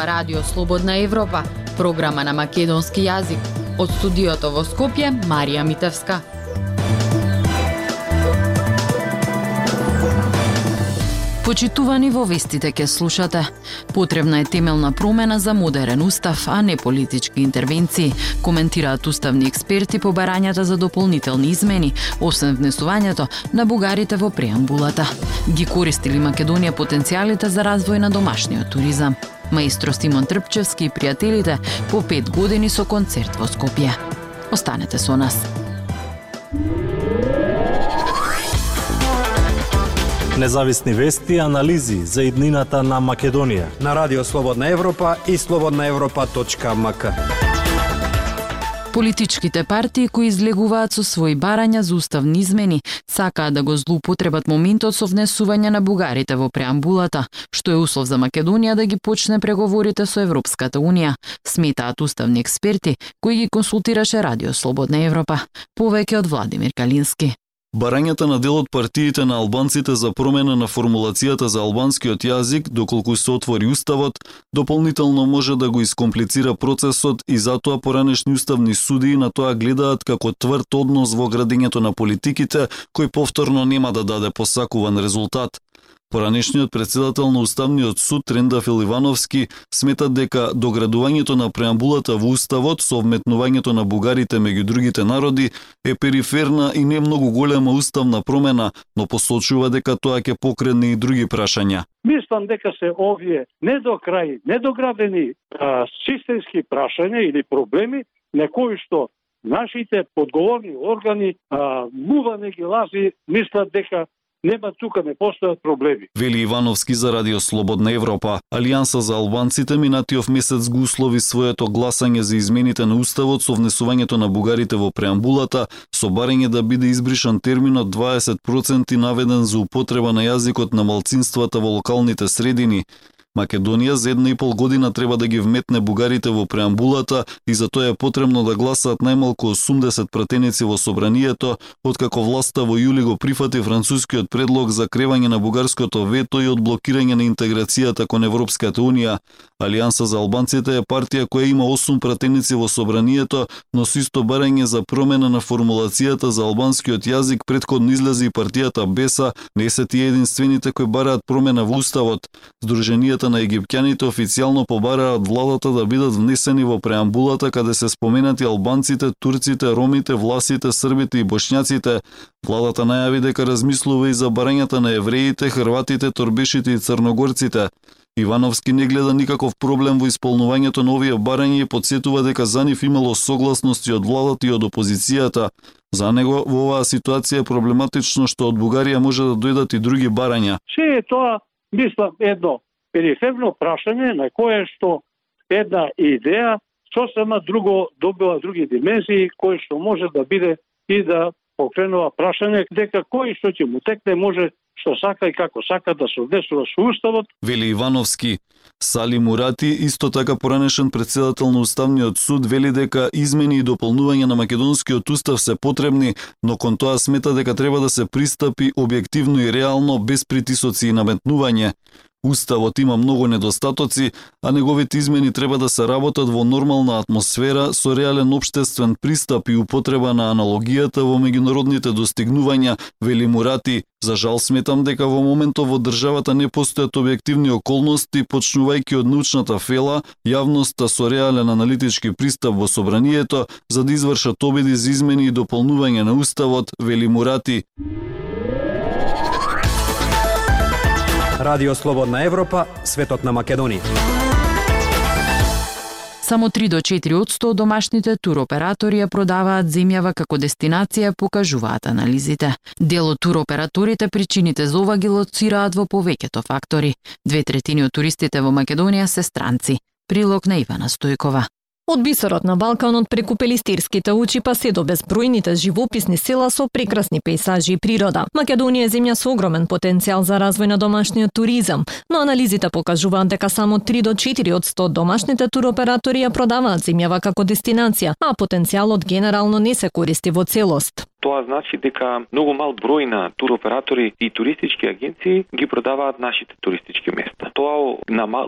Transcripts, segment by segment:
Ова радио Слободна Европа, програма на македонски јазик. Од студиото во Скопје, Марија Митевска. Почитувани во вестите ке слушате. Потребна е темелна промена за модерен устав, а не политички интервенции, коментираат уставни експерти по барањата за дополнителни измени, освен внесувањето на бугарите во преамбулата. Ги користили Македонија потенцијалите за развој на домашниот туризам. Маестро Симон Трпчевски и пријателите по пет години со концерт во Скопје. Останете со нас. Независни вести и анализи за иднината на Македонија. На Радио Слободна Европа и слободнаевропа.мк. Политичките партии кои излегуваат со своји барања за уставни измени сакаат да го злоупотребат моментот со внесување на бугарите во преамбулата, што е услов за Македонија да ги почне преговорите со Европската Унија, сметаат уставни експерти кои ги консултираше Радио Слободна Европа. Повеќе од Владимир Калински. Барањата на дел од партиите на албанците за промена на формулацијата за албанскиот јазик, доколку се отвори уставот, дополнително може да го искомплицира процесот и затоа поранешни уставни судии на тоа гледаат како тврд однос во градењето на политиките, кој повторно нема да даде посакуван резултат. Поранешниот председател на Уставниот суд Трендафил Ивановски смета дека доградувањето на преамбулата во Уставот со вметнувањето на бугарите меѓу другите народи е периферна и не многу голема уставна промена, но посочува дека тоа ќе покрене и други прашања. Мислам дека се овие не до крај, недоградени а, системски прашања или проблеми на кои што нашите подговорни органи а, мува не ги лази, мислат дека нема тука не постојат проблеми. Вели Ивановски за Радио Слободна Европа. Алијанса за албанците минатиов месец го услови своето гласање за измените на уставот со внесувањето на бугарите во преамбулата, со барење да биде избришан терминот 20% наведен за употреба на јазикот на малцинствата во локалните средини. Македонија за една и пол година треба да ги вметне бугарите во преамбулата и за тоа е потребно да гласаат најмалку 80 пратеници во собранието, откако власта во јули го прифати францускиот предлог за кревање на бугарското вето и одблокирање на интеграцијата кон Европската унија. Алијанса за албанците е партија која има 8 пратеници во собранието, но со исто барање за промена на формулацијата за албанскиот јазик предходно излезе и партијата Беса, не се тие единствените кои бараат промена во уставот. Сдруженијата Конституцијата на египтјаните официјално побараат владата да бидат внесени во преамбулата каде се споменати албанците, турците, ромите, власите, србите и бошњаците. Владата најави дека размислува и за барањата на евреите, хрватите, торбешите и црногорците. Ивановски не гледа никаков проблем во исполнувањето на овие барања и подсетува дека за нив имало согласности од владата и од опозицијата. За него во оваа ситуација е проблематично што од Бугарија може да дојдат и други барања. Се е тоа, мислам, едно периферно прашање на кое што една идеја сосема друго добила други димензии кои што може да биде и да покренува прашање дека кој што ќе му текне може што сака и како сака да се однесува со уставот. Вели Ивановски, Сали Мурати, исто така поранешен председател на Уставниот суд, вели дека измени и дополнување на македонскиот устав се потребни, но кон тоа смета дека треба да се пристапи објективно и реално без притисоци и наметнување. Уставот има многу недостатоци, а неговите измени треба да се работат во нормална атмосфера со реален обштествен пристап и употреба на аналогијата во меѓународните достигнувања, вели Мурати. За жал сметам дека во моментот во државата не постојат објективни околности, почнувајќи од научната фела, јавноста со реален аналитички пристап во собранието за да извршат обиди за измени и дополнување на уставот, вели Мурати. Радио Слободна Европа, светот на Македонија. Само 3 до 4 од 100 домашните туроператори ја продаваат земјава како дестинација, покажуваат анализите. Дел од туроператорите причините за ова ги лоцираат во повеќето фактори. Две третини од туристите во Македонија се странци. Прилог на Ивана Стојкова. Од бисерот на Балканот преку Пелистирските учи па се до безбројните живописни села со прекрасни пейсажи и природа. Македонија е земја со огромен потенцијал за развој на домашниот туризам, но анализите покажуваат дека само 3 до 4 од 100 домашните туроператори ја продаваат земјава како дестинација, а потенцијалот генерално не се користи во целост. Тоа значи дека многу мал број на туроператори и туристички агенции ги продаваат нашите туристички места. Тоа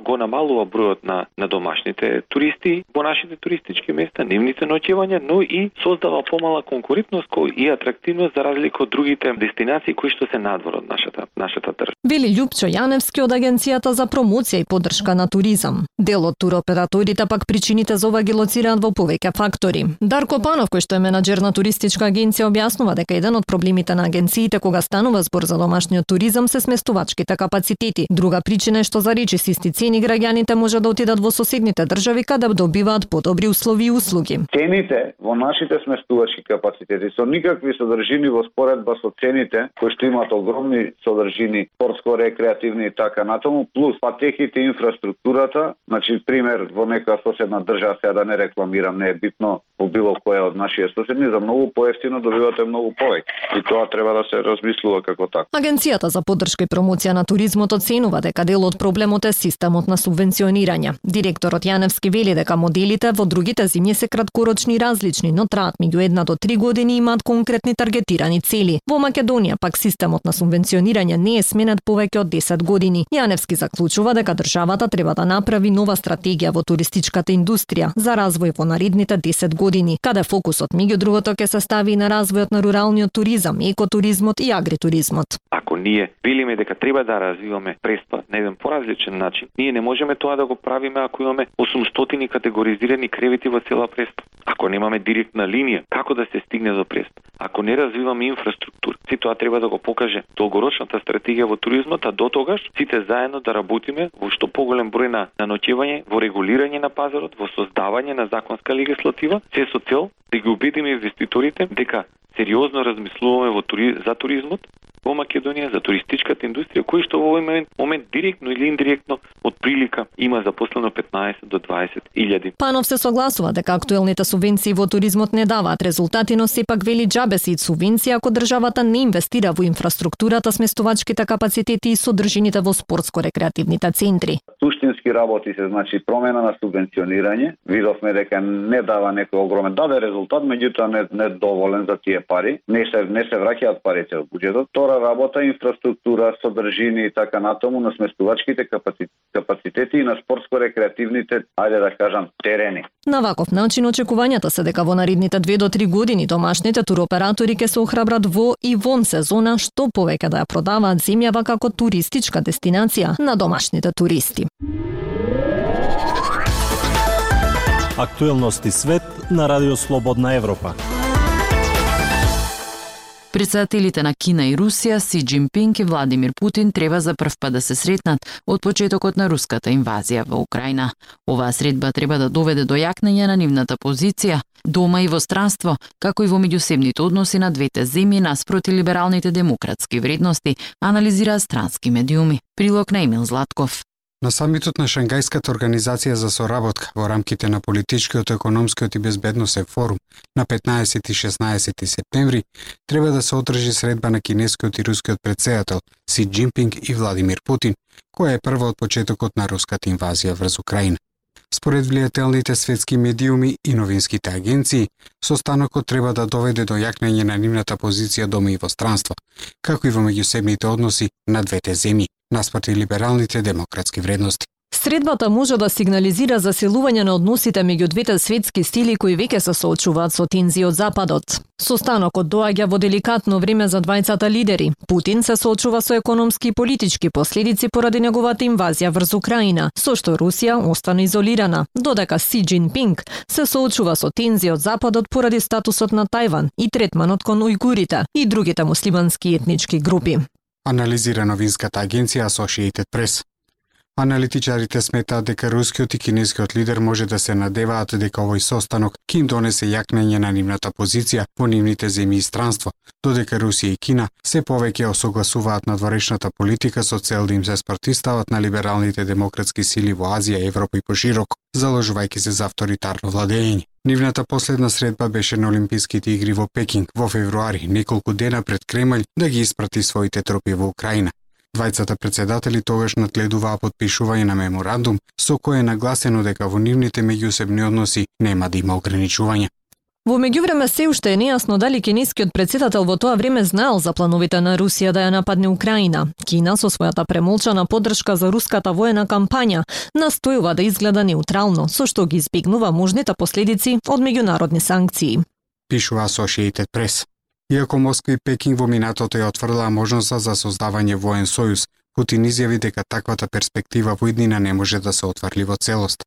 го намалува бројот на на домашните туристи во нашите туристички места, нивните ноќевања, но и создава помала конкурентност и атрактивност за разлика од другите дестинации кои што се надвор од нашата нашата држава. Вели Љупчо Јаневски од Агенцијата за промоција и поддршка на туризам. Дел од туроператорите пак причините за ова ги лоцираат во повеќе фактори. Дарко Панов, кој што е менаџер на туристичка агенција, објаснува дека еден од проблемите на агенциите кога станува збор за домашниот туризам се сместувачките капацитети. Друга причина е што за речи с исти цени граѓаните може да отидат во соседните држави каде добиваат подобри услови и услуги. Цените во нашите сместувачки капацитети со никакви содржини во споредба со цените кои што имаат огромни содржини, спортско-рекреативни и така натаму, плюс патеките инфраструктурата, значи пример во некоја соседна држава, сега да не рекламирам, не е битно во било која од нашите соседни, за многу поевтино добивате многу повеќе. И тоа треба да се размислува како така. Агенцијата за поддршка и промоција на туризмот оценува дека дел од проблемот е системот на субвенционирање. Директорот Јаневски вели дека моделите во другите земји се краткорочни и различни, но траат меѓу една до три години и имаат конкретни таргетирани цели. Во Македонија пак системот на субвенционирање не е сменет повеќе од 10 години. Јаневски заклучува дека државата треба да направи нова стратегија во туристичката индустрија за развој во наредните 10 години, каде фокусот меѓу другото ќе се стави на развој развојот на руралниот туризам, екотуризмот и агритуризмот. Ако ние велиме дека треба да развиваме преспа на еден поразличен начин, ние не можеме тоа да го правиме ако имаме 800 категоризирани кревети во цела преспа. Ако немаме директна линија како да се стигне до преспа, ако не развиваме инфраструктура, си тоа треба да го покаже долгорочната стратегија во туризмот, а до тогаш сите заедно да работиме во што поголем број на, наноќевање, во регулирање на пазарот, во создавање на законска легислатива, се со цел да ги убедиме инвеститорите дека сериозно размислуваме во тури... за туризмот во Македонија за туристичката индустрија кој што во овој момент, момент директно или индиректно од прилика има запослено 15 до 20 илјади. Панов се согласува дека актуелните субвенции во туризмот не даваат резултати, но сепак вели џабе се субвенција ако државата не инвестира во инфраструктурата, сместувачките капацитети и содржините во спортско-рекреативните центри. Суштински работи се значи промена на субвенционирање. Видовме дека не дава некој огромен даде резултат, меѓутоа не, не доволен за тие пари. Не се не се враќаат парите од буџетот. Тора работа инфраструктура, содржини и така натаму на сместувачките капацитети и на спортско-рекреативните, ајде да кажам, терени. На ваков начин очекувањата се дека во наредните 2 до 3 години домашните туроператори ќе се охрабрат во и вон сезона што повеќе да ја продаваат земјава како туристичка дестинација на домашните туристи. Актуелности свет на Радио Слободна Европа. Председателите на Кина и Русија, Си Джинпинг и Владимир Путин треба за прв пат да се сретнат од почетокот на руската инвазија во Украина. Оваа средба треба да доведе до јакнење на нивната позиција, дома и во странство, како и во меѓусебните односи на двете земји наспроти либералните демократски вредности, анализира странски медиуми. Прилог на Емил Златков. На самитот на Шангајската организација за соработка во рамките на политичкиот, економскиот и безбедносен форум на 15 и 16 септември треба да се одржи средба на кинескиот и рускиот председател Си Джинпинг и Владимир Путин, која е прва од почетокот на руската инвазија врз Украина. Според влијателните светски медиуми и новинските агенции, состанокот треба да доведе до јакнење на нивната позиција дома и во странство, како и во меѓусебните односи на двете земји наспроти либералните демократски вредности. Средбата може да сигнализира засилување на односите меѓу двете светски стили кои веќе се соочуваат со тензии од Западот. Состанокот доаѓа во деликатно време за двајцата лидери. Путин се соочува со економски и политички последици поради неговата инвазија врз Украина, со што Русија остана изолирана, додека Си Джинпинг се соочува со тензии од Западот поради статусот на Тајван и третманот кон ујгурите и другите муслимански етнички групи анализира новинската агенција Associated Press. Аналитичарите сметаат дека рускиот и кинескиот лидер може да се надеваат дека овој состанок ќе им донесе јакнење на нивната позиција во нивните земји и странство, додека Русија и Кина се повеќе осогласуваат на дворечната политика со цел да им се спротистават на либералните демократски сили во Азија, Европа и пошироко, заложувајќи се за авторитарно владење. Нивната последна средба беше на Олимписките игри во Пекинг во февруари, неколку дена пред Кремљ да ги испрати своите тропи во Украина. Двајцата председатели тогаш надледуваа подпишување на меморандум со кој е нагласено дека во нивните меѓусебни односи нема да има ограничувања. Во меѓувреме се уште е нејасно дали кинескиот председател во тоа време знаел за плановите на Русија да ја нападне Украина. Кина со својата премолчана поддршка за руската воена кампања настојува да изгледа неутрално, со што ги избегнува можните последици од меѓународни санкции. Пишува Associated Press. Иако Москва и Пекинг во минатото ја отврла можноста за создавање воен сојуз, Путин изјави дека таквата перспектива во иднина не може да се отврли во целост.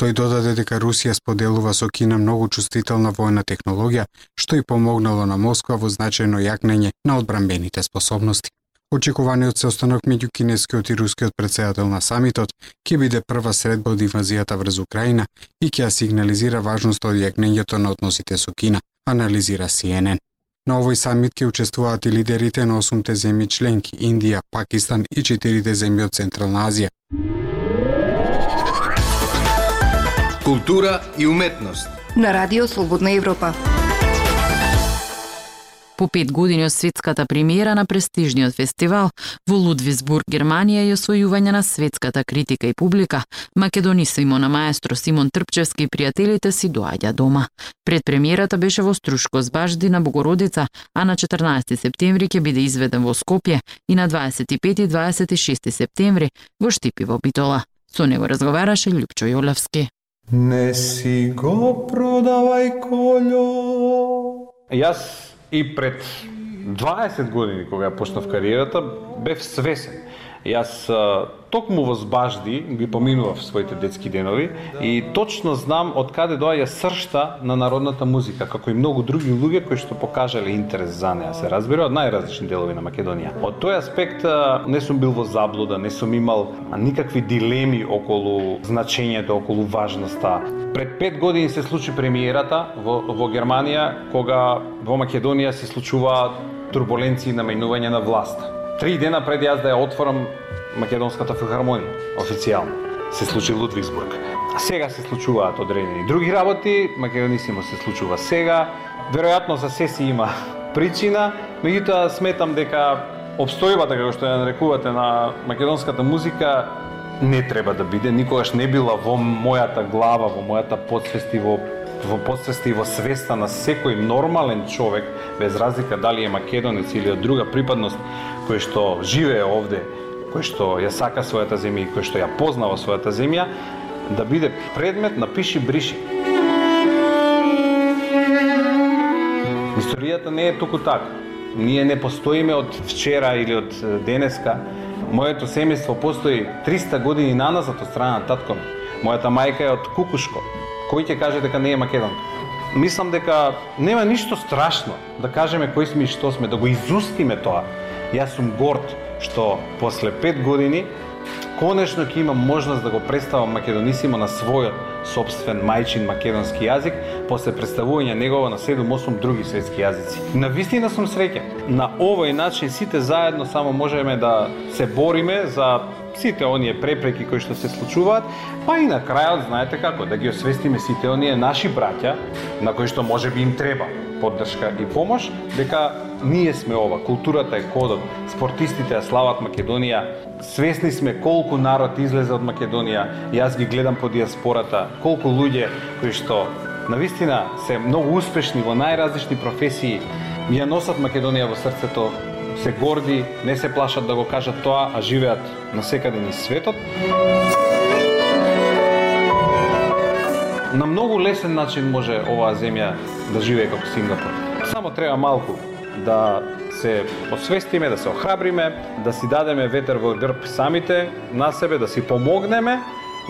Тој додаде дека Русија споделува со Кина многу чувствителна војна технологија, што и помогнало на Москва во значајно јакнење на одбранбените способности. Очекуваниот останок меѓу кинескиот и рускиот председател на самитот ќе биде прва средба од инвазијата врз Украина и ќе сигнализира важноста од јакнењето на односите со Кина, анализира CNN. На овој самит ќе учествуваат и лидерите на осумте земји членки Индија, Пакистан и четирите земји од Централна Азија. Култура и уметност. На Радио Слободна Европа. По пет години од светската премиера на престижниот фестивал во Лудвисбург, Германија и освојување на светската критика и публика, македонисимо на маестро Симон Трпчевски и пријателите си доаѓа дома. Пред премиерата беше во Струшко Збажди на Богородица, а на 14 септември ќе биде изведен во Скопје и на 25 и 26 септември во Штипи во Битола. Со него разговараше Лјупчо Јолевски. Не си го продавај колјо. Јас и пред 20 години кога ја почнав кариерата бев свесен. Јас токму во Збажди ги поминував своите детски денови и точно знам од каде доаѓа сршта на народната музика, како и многу други луѓе кои што покажале интерес за неа, се разбира, од најразлични делови на Македонија. Од тој аспект не сум бил во заблуда, не сум имал никакви дилеми околу значењето, околу важноста. Пред пет години се случи премиерата во, во Германија, кога во Македонија се случуваат турбуленции на менување на власт Три дена пред јас да ја отворам Македонската филхармонија, официјално, се случи Лудвигсбург. Сега се случуваат одредени други работи, Македонисимо се случува сега. Веројатно за се си има причина, меѓутоа сметам дека обстојбата како што ја нарекувате на македонската музика не треба да биде, никогаш не била во мојата глава, во мојата подсвест и во во подсвеста и во свеста на секој нормален човек, без разлика дали е македонец или од друга припадност, кој што живее овде, кој што ја сака својата земја и кој што ја познава својата земја, да биде предмет на пиши бриши. Историјата не е туку така. Ние не постоиме од вчера или од денеска. Моето семејство постои 300 години наназад од страна на татко Мојата мајка е од Кукушко. Кој ќе каже дека не е македонка? Мислам дека нема ништо страшно да кажеме кои сме и што сме, да го изустиме тоа Јас сум горд што после пет години конечно ќе имам можност да го представам македонисимо на својот собствен мајчин македонски јазик, после представување негово на 7-8 други светски јазици. На вистина сум среќен. На овој начин сите заедно само можеме да се бориме за сите оние препреки кои што се случуваат, па и на крајот знаете како да ги освестиме сите оние наши браќа на кои што може би им треба поддршка и помош, дека ние сме ова, културата е кодот, спортистите ја слават Македонија, свесни сме колку народ излезе од Македонија, јас ги гледам по диаспората, колку луѓе кои што на вистина се многу успешни во најразлични професии, ја носат Македонија во срцето, се горди, не се плашат да го кажат тоа, а живеат на секаде низ светот. На многу лесен начин може оваа земја да живее како Сингапур. Само треба малку да се освестиме, да се охрабриме, да си дадеме ветер во грб самите на себе, да си помогнеме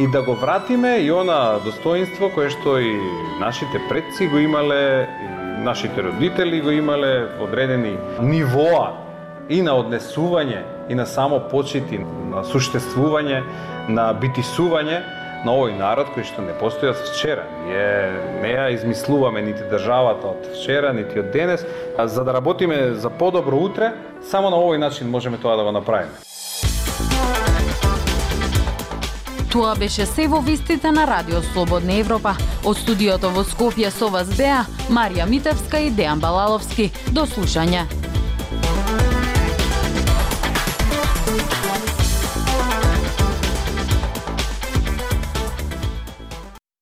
и да го вратиме и она достоинство кое што и нашите предци го имале, и нашите родители го имале, одредени нивоа и на однесување, и на само почит, и на суштествување, на битисување, на овој народ кој што не постои од вчера. Ние не ја измислуваме нити државата од вчера, нити од денес, а за да работиме за подобро утре, само на овој начин можеме тоа да го направиме. Тоа беше се во вистите на Радио Слободна Европа. Од студиото во Скопје со вас беа Марија Митевска и Дејан Балаловски. До слушање.